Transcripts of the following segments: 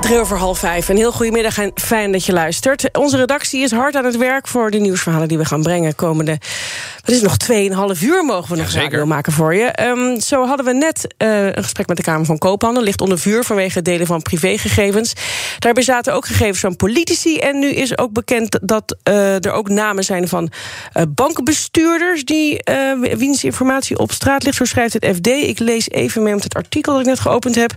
Drie over half vijf. Een heel goedemiddag en fijn dat je luistert. Onze redactie is hard aan het werk voor de nieuwsverhalen die we gaan brengen komende. Wat is het, nog 2,5 uur mogen we nog Ja, radio maken voor je. Um, zo hadden we net uh, een gesprek met de Kamer van Koophandel. Ligt onder vuur vanwege het delen van privégegevens. Daarbij zaten ook gegevens van politici. En nu is ook bekend dat uh, er ook namen zijn van uh, bankbestuurders. Die, wiens informatie op straat ligt. Zo schrijft het FD. Ik lees even mee met het artikel dat ik net geopend heb.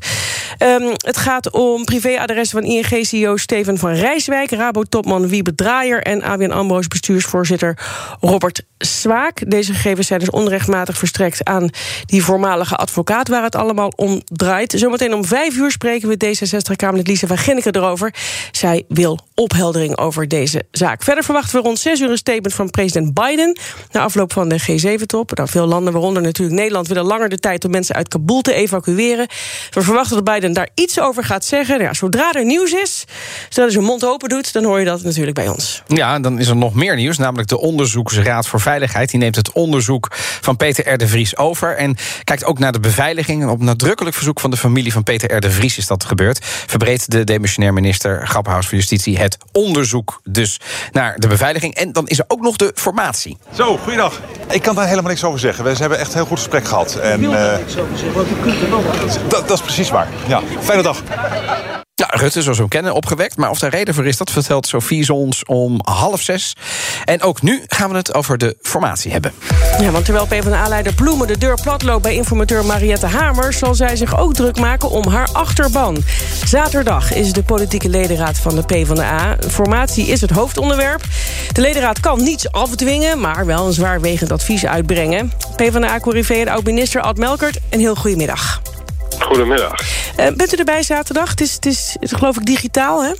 Um, het gaat om privé adressen van ING-CEO Steven van Rijswijk... Rabo-topman Wiebe Draaier en ABN AMRO's bestuursvoorzitter Robert Zwaak. Deze gegevens zijn dus onrechtmatig verstrekt aan die voormalige advocaat... waar het allemaal om draait. Zometeen om vijf uur spreken we D66-Kamerlid Lisa van Ginneke erover. Zij wil opheldering over deze zaak. Verder verwachten we rond zes uur een statement van president Biden... na afloop van de G7-top. Nou, veel landen, waaronder natuurlijk Nederland... willen langer de tijd om mensen uit Kabul te evacueren. We verwachten dat Biden daar iets over gaat zeggen... Ja, zodra er nieuws is, zodra hij zijn mond open doet... dan hoor je dat natuurlijk bij ons. Ja, dan is er nog meer nieuws, namelijk de Onderzoeksraad voor Veiligheid. Die neemt het onderzoek van Peter R. de Vries over... en kijkt ook naar de beveiliging. En op nadrukkelijk verzoek van de familie van Peter R. de Vries is dat gebeurd. Verbreedt de demissionair minister Grappenhaus van Justitie... het onderzoek dus naar de beveiliging. En dan is er ook nog de formatie. Zo, goeiedag. Ik kan daar helemaal niks over zeggen. We hebben echt een heel goed gesprek gehad. En, uh, dat, dat is precies waar. Ja, fijne dag. Ja, Rutte, zoals we hem kennen, opgewekt. Maar of daar reden voor is, dat vertelt Sofie ons om half zes. En ook nu gaan we het over de formatie hebben. Ja, want terwijl PvdA-leider Ploemen de deur plat loopt... bij informateur Mariette Hamer... zal zij zich ook druk maken om haar achterban. Zaterdag is de politieke ledenraad van de PvdA. Formatie is het hoofdonderwerp. De ledenraad kan niets afdwingen... maar wel een zwaarwegend advies uitbrengen. PvdA-corrivé en oud-minister Ad Melkert, een heel goedemiddag. Goedemiddag. Uh, bent u erbij zaterdag? Het is, het is, het is geloof ik digitaal, hè?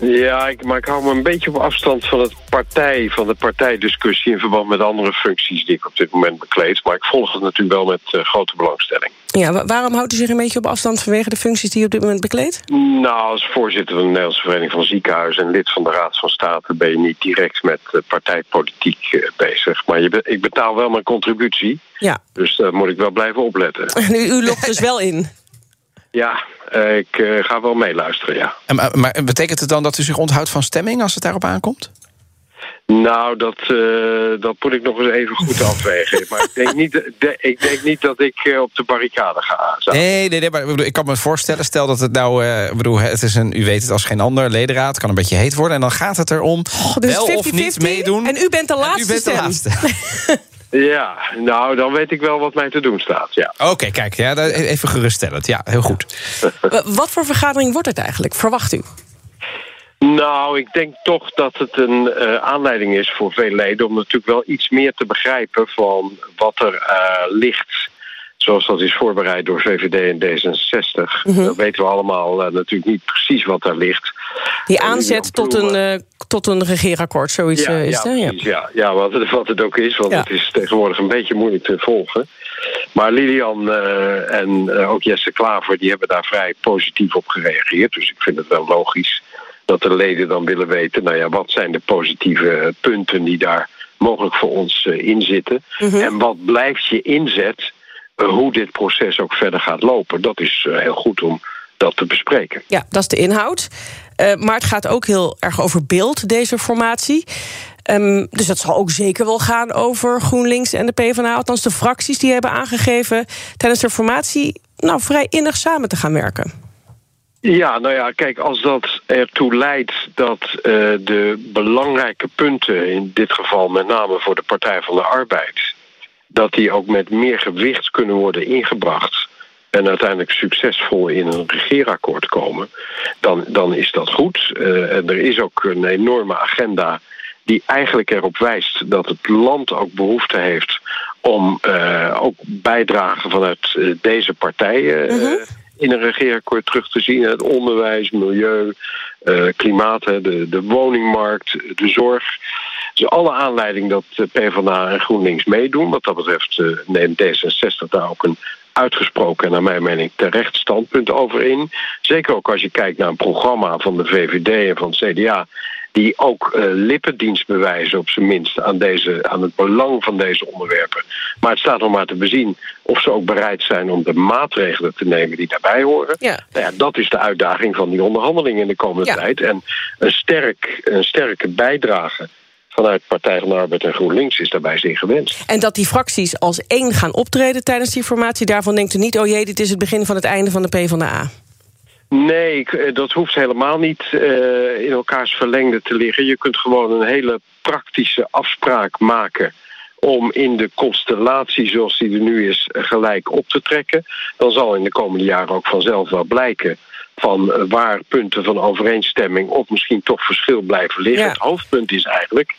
Ja, ik, maar ik hou me een beetje op afstand van het partij, van de partijdiscussie in verband met andere functies die ik op dit moment bekleed. Maar ik volg het natuurlijk wel met uh, grote belangstelling. Ja, waarom houdt u zich een beetje op afstand vanwege de functies die u op dit moment bekleedt? Nou, als voorzitter van de Nederlandse Vereniging van Ziekenhuizen en lid van de Raad van State ben je niet direct met uh, partijpolitiek uh, bezig. Maar je be ik betaal wel mijn contributie. Ja. Dus daar moet ik wel blijven opletten. u, u logt dus wel in? Ja, ik uh, ga wel meeluisteren, ja. En, maar, maar, betekent het dan dat u zich onthoudt van stemming als het daarop aankomt? Nou, dat, uh, dat moet ik nog eens even goed afwegen. maar ik denk, niet, de, ik denk niet dat ik op de barricade ga. Zo. Nee, nee, nee, maar ik kan me voorstellen, stel dat het nou... bedoel, het is een, u weet het als geen ander, ledenraad, kan een beetje heet worden... en dan gaat het erom oh, dus wel 50 -50? of niet meedoen. En u bent de laatste u bent de laatste. Ja, nou, dan weet ik wel wat mij te doen staat, ja. Oké, okay, kijk, ja, even geruststellend. Ja, heel goed. wat voor vergadering wordt het eigenlijk, verwacht u? Nou, ik denk toch dat het een uh, aanleiding is voor veel leden... om natuurlijk wel iets meer te begrijpen van wat er uh, ligt... zoals dat is voorbereid door VVD en D66. Mm -hmm. Dan weten we allemaal uh, natuurlijk niet precies wat daar ligt. Die aanzet tot een, tot een regeerakkoord, zoiets ja, is ja, het, ja. ja, wat, het, wat het ook is, want het is tegenwoordig een beetje moeilijk te volgen. Maar Lilian uh, en ook Jesse Klaver, die hebben daar vrij positief op gereageerd. Dus ik vind het wel logisch dat de leden dan willen weten... nou ja, wat zijn de positieve punten die daar mogelijk voor ons in zitten? Mm -hmm. En wat blijft je inzet hoe dit proces ook verder gaat lopen? Dat is heel goed om dat te bespreken. Ja, dat is de inhoud. Uh, maar het gaat ook heel erg over beeld, deze formatie. Um, dus dat zal ook zeker wel gaan over GroenLinks en de PvdA. Althans, de fracties die hebben aangegeven tijdens de formatie... nou, vrij innig samen te gaan werken. Ja, nou ja, kijk, als dat ertoe leidt dat uh, de belangrijke punten... in dit geval met name voor de Partij van de Arbeid... dat die ook met meer gewicht kunnen worden ingebracht en uiteindelijk succesvol in een regeerakkoord komen, dan, dan is dat goed. En er is ook een enorme agenda die eigenlijk erop wijst dat het land ook behoefte heeft om uh, ook bijdragen vanuit uh, deze partijen uh, -hmm. in een regeerakkoord terug te zien. Het onderwijs, milieu, klimaat, de, de woningmarkt, de zorg. Dus alle aanleiding dat PvdA en GroenLinks meedoen. Wat dat betreft neemt D66 daar ook een uitgesproken en naar mijn mening terecht standpunt over in. Zeker ook als je kijkt naar een programma van de VVD en van het CDA die ook uh, lippendienst bewijzen, op zijn minst, aan, deze, aan het belang van deze onderwerpen. Maar het staat nog maar te bezien of ze ook bereid zijn om de maatregelen te nemen die daarbij horen. Ja. Nou ja, dat is de uitdaging van die onderhandelingen in de komende tijd. En een, sterk, een sterke bijdrage vanuit Partij van de Arbeid en GroenLinks is daarbij zeer gewenst. En dat die fracties als één gaan optreden tijdens die formatie... daarvan denkt u niet, oh jee, dit is het begin van het einde van de PvdA? Nee, eh, dat hoeft helemaal niet uh, in elkaars verlengde te liggen. Je kunt gewoon een hele praktische afspraak maken om in de constellatie zoals die er nu is gelijk op te trekken. Dan zal in de komende jaren ook vanzelf wel blijken van eh, waar punten van overeenstemming of misschien toch verschil blijven liggen. Het hoofdpunt is eigenlijk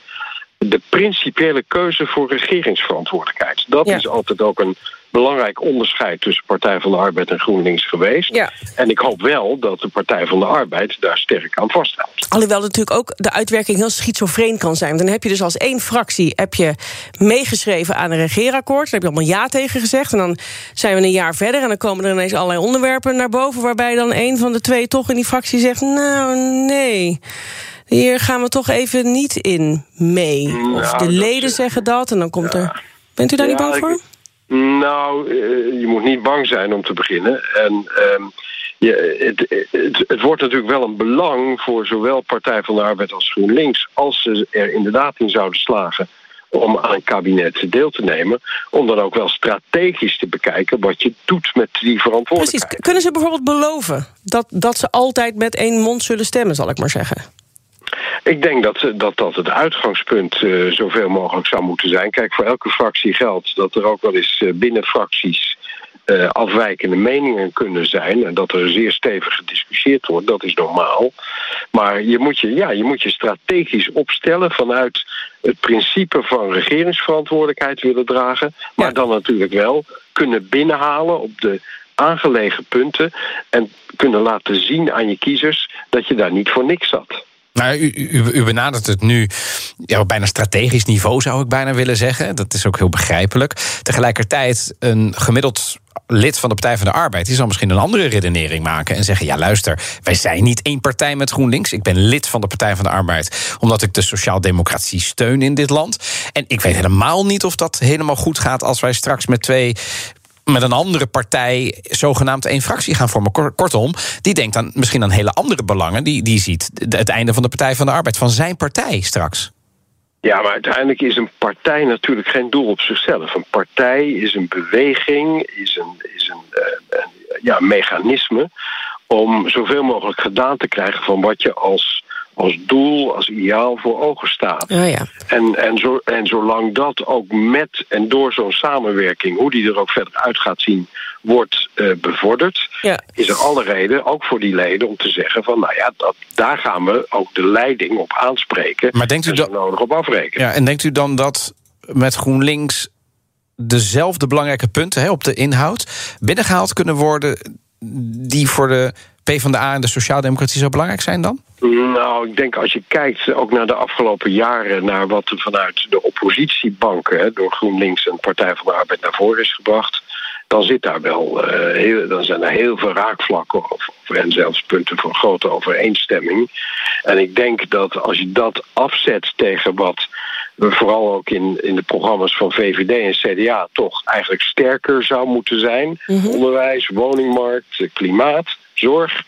de principiële keuze voor regeringsverantwoordelijkheid. Dat is altijd ook een belangrijk onderscheid tussen Partij van de Arbeid en GroenLinks geweest. Ja. En ik hoop wel dat de Partij van de Arbeid daar sterk aan vasthoudt. Alhoewel natuurlijk ook de uitwerking heel schizofreen kan zijn. Dan heb je dus als één fractie heb je meegeschreven aan een regeerakkoord. Daar heb je allemaal ja tegen gezegd. En dan zijn we een jaar verder en dan komen er ineens allerlei onderwerpen naar boven... waarbij dan een van de twee toch in die fractie zegt... nou, nee... Hier gaan we toch even niet in mee. Of de leden zeggen dat en dan komt er. Bent u daar niet bang voor? Nou, eh, je moet niet bang zijn om te beginnen. En ehm, je, het, het, het, wordt natuurlijk wel een belang voor zowel Partij van de Arbeid als GroenLinks, als ze er inderdaad in zouden slagen om aan een kabinet deel te nemen. Om dan ook wel strategisch te bekijken wat je doet met die verantwoordelijkheid. Precies. Kunnen ze bijvoorbeeld beloven dat, dat ze altijd met één mond zullen stemmen, zal ik maar zeggen? Ik denk dat dat, dat het uitgangspunt uh, zoveel mogelijk zou moeten zijn. Kijk, voor elke fractie geldt dat er ook wel eens uh, binnen fracties uh, afwijkende meningen kunnen zijn. En dat er zeer stevig gediscussieerd wordt, dat is normaal. Maar je moet je, ja, je, moet je strategisch opstellen vanuit het principe van regeringsverantwoordelijkheid willen dragen. Maar dan natuurlijk wel kunnen binnenhalen op de aangelegen punten. En kunnen laten zien aan je kiezers dat je daar niet voor niks zat. Nou, u, benadert het nu ja, op bijna strategisch niveau, zou ik bijna willen zeggen. Dat is ook heel begrijpelijk. Tegelijkertijd, een gemiddeld lid van de Partij van de Arbeid... die zal misschien een andere redenering maken en zeggen... ja, luister, wij zijn niet één partij met GroenLinks. Ik ben lid van de Partij van de Arbeid... omdat ik de sociaaldemocratie steun in dit land. En ik weet helemaal niet of dat helemaal goed gaat... als wij straks met twee met een andere partij zogenaamd één fractie gaan vormen. Kortom, die denkt dan misschien aan hele andere belangen. Die, die ziet het einde van de Partij van de Arbeid, van zijn partij straks. Ja, maar uiteindelijk is een partij natuurlijk geen doel op zichzelf. Een partij is een beweging, is een, is een, uh, een ja, mechanisme om zoveel mogelijk gedaan te krijgen van wat je als als doel, als ideaal voor ogen staat. Oh ja. en, en, zo, en zolang dat ook met en door zo'n samenwerking, hoe die er ook verder uit gaat zien, wordt uh, bevorderd, ja. is er alle reden, ook voor die leden, om te zeggen van nou ja, dat, daar gaan we ook de leiding op aanspreken. Maar denkt u en dat nodig op afrekenen. Ja, en denkt u dan dat met GroenLinks dezelfde belangrijke punten hè, op de inhoud binnengehaald kunnen worden die voor de PvdA en de Sociaaldemocratie zo belangrijk zijn dan? Nou, ik denk als je kijkt ook naar de afgelopen jaren... naar wat er vanuit de oppositiebanken... door GroenLinks en Partij van de Arbeid naar voren is gebracht... dan, zit daar wel, uh, heel, dan zijn er heel veel raakvlakken... Of, en zelfs punten van grote overeenstemming. En ik denk dat als je dat afzet tegen wat we vooral ook in, in de programma's van VVD en CDA toch eigenlijk sterker zou moeten zijn. Mhm. Onderwijs, woningmarkt, klimaat, zorg.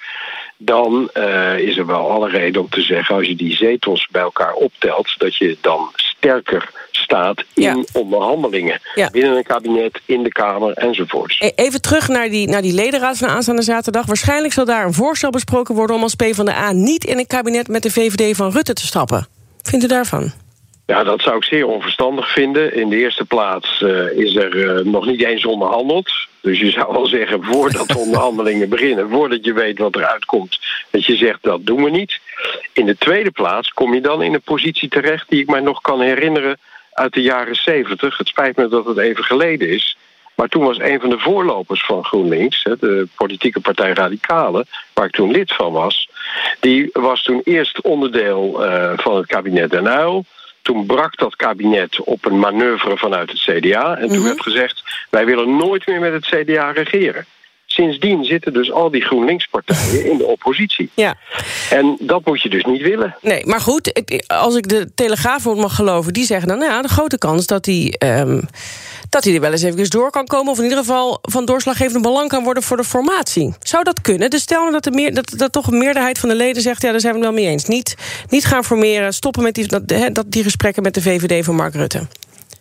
Dan uh, is er wel alle reden om te zeggen, als je die zetels bij elkaar optelt, dat je dan sterker staat in onderhandelingen. Binnen een kabinet, in de Kamer enzovoorts. E, even terug naar die, naar die ledenraad van aanstaande zaterdag. Waarschijnlijk zal daar een voorstel besproken worden om als PvdA niet in een kabinet met de VVD van Rutte te stappen. Vindt u daarvan? Ja, dat zou ik zeer onverstandig vinden. In de eerste plaats uh, is er uh, nog niet eens onderhandeld. Dus je zou wel zeggen, voordat de onderhandelingen beginnen... voordat je weet wat eruit komt, dat je zegt, dat doen we niet. In de tweede plaats kom je dan in een positie terecht... die ik mij nog kan herinneren uit de jaren zeventig. Het spijt me dat het even geleden is. Maar toen was een van de voorlopers van GroenLinks, de politieke partij Radicale, waar ik toen lid van was, die was toen eerst onderdeel uh, van het kabinet Den Uyl. Toen brak dat kabinet op een manoeuvre vanuit het CDA. En toen werd gezegd: wij willen nooit meer met het CDA regeren. Sindsdien zitten dus al die GroenLinks-partijen in de oppositie. Ja. En dat moet je dus niet willen. Nee, maar goed, als ik de Telegraaf mag geloven... die zeggen dan, nou ja, de grote kans dat hij... Um, dat hij er wel eens even door kan komen... of in ieder geval van doorslaggevende belang kan worden voor de formatie. Zou dat kunnen? Dus stel nou dat, de meer, dat, dat toch een meerderheid van de leden zegt... ja, daar zijn we het wel mee eens. Niet, niet gaan formeren, stoppen met die, dat, die gesprekken met de VVD van Mark Rutte.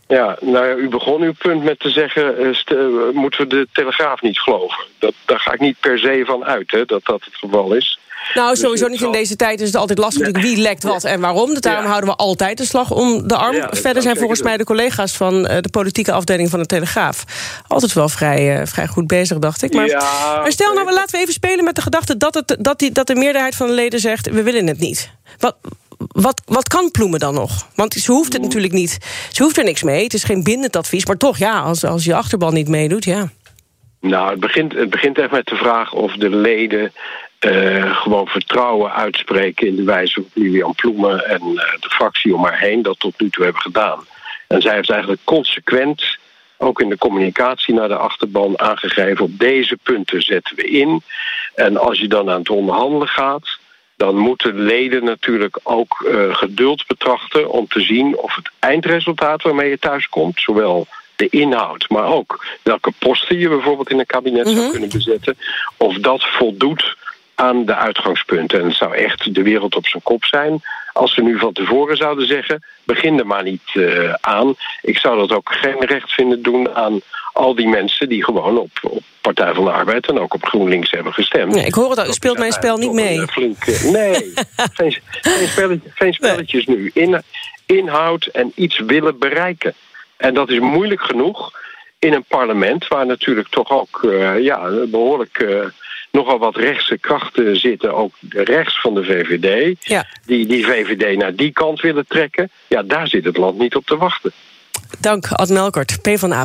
Ja, nou ja, u begon uw punt met te zeggen... Uh, moeten we de Telegraaf niet geloven? Dat, daar ga ik niet per se van uit, hè, dat dat het geval is. Nou, dus sowieso niet in deze tijd is het altijd lastig wie lekt wat en waarom. Dus daarom houden we altijd de slag om de arm. Verder zijn volgens mij de collega's van de politieke afdeling van de Telegraaf... altijd wel vrij, vrij goed bezig, dacht ik. Maar, maar stel nou, laten we even spelen met de gedachte... Dat, het, dat, die, dat de meerderheid van de leden zegt, we willen het niet. Wat, wat, wat kan Ploemen dan nog? Want ze hoeft het natuurlijk niet. Ze hoeft er niks mee. Het is geen bindend advies. Maar toch, ja, als, als je achterban niet meedoet, ja. Nou, het begint, het begint echt met de vraag of de leden uh, gewoon vertrouwen uitspreken in de wijze van Lilian Ploemen en uh, de fractie om haar heen dat tot nu toe hebben gedaan. En zij heeft eigenlijk consequent, ook in de communicatie naar de achterban, aangegeven: op deze punten zetten we in. En als je dan aan het onderhandelen gaat, dan moeten leden natuurlijk ook uh, geduld betrachten om te zien of het eindresultaat waarmee je thuis komt, zowel de inhoud, maar ook welke posten je bijvoorbeeld in een kabinet zou mhm. kunnen bezetten, of dat voldoet aan de uitgangspunten. En het zou echt de wereld op zijn kop zijn als ze nu van tevoren zouden zeggen: begin er maar niet uh, aan. Ik zou dat ook geen recht vinden doen aan al die mensen die gewoon op, op Partij van de Arbeid en ook op GroenLinks hebben gestemd. Nee, ik hoor het al, u speelt mijn spel niet mee. Eh, nee, geen, geen, spelletje, geen spelletjes nu. In, inhoud en iets willen bereiken. En dat is moeilijk genoeg in een parlement waar natuurlijk toch ook uh, ja, behoorlijk. Uh, nogal wat rechtse krachten zitten, ook rechts van de VVD, ja. die die VVD naar die kant willen trekken. Ja, daar zit het land niet op te wachten. Dank, Ad Melkert, P van A.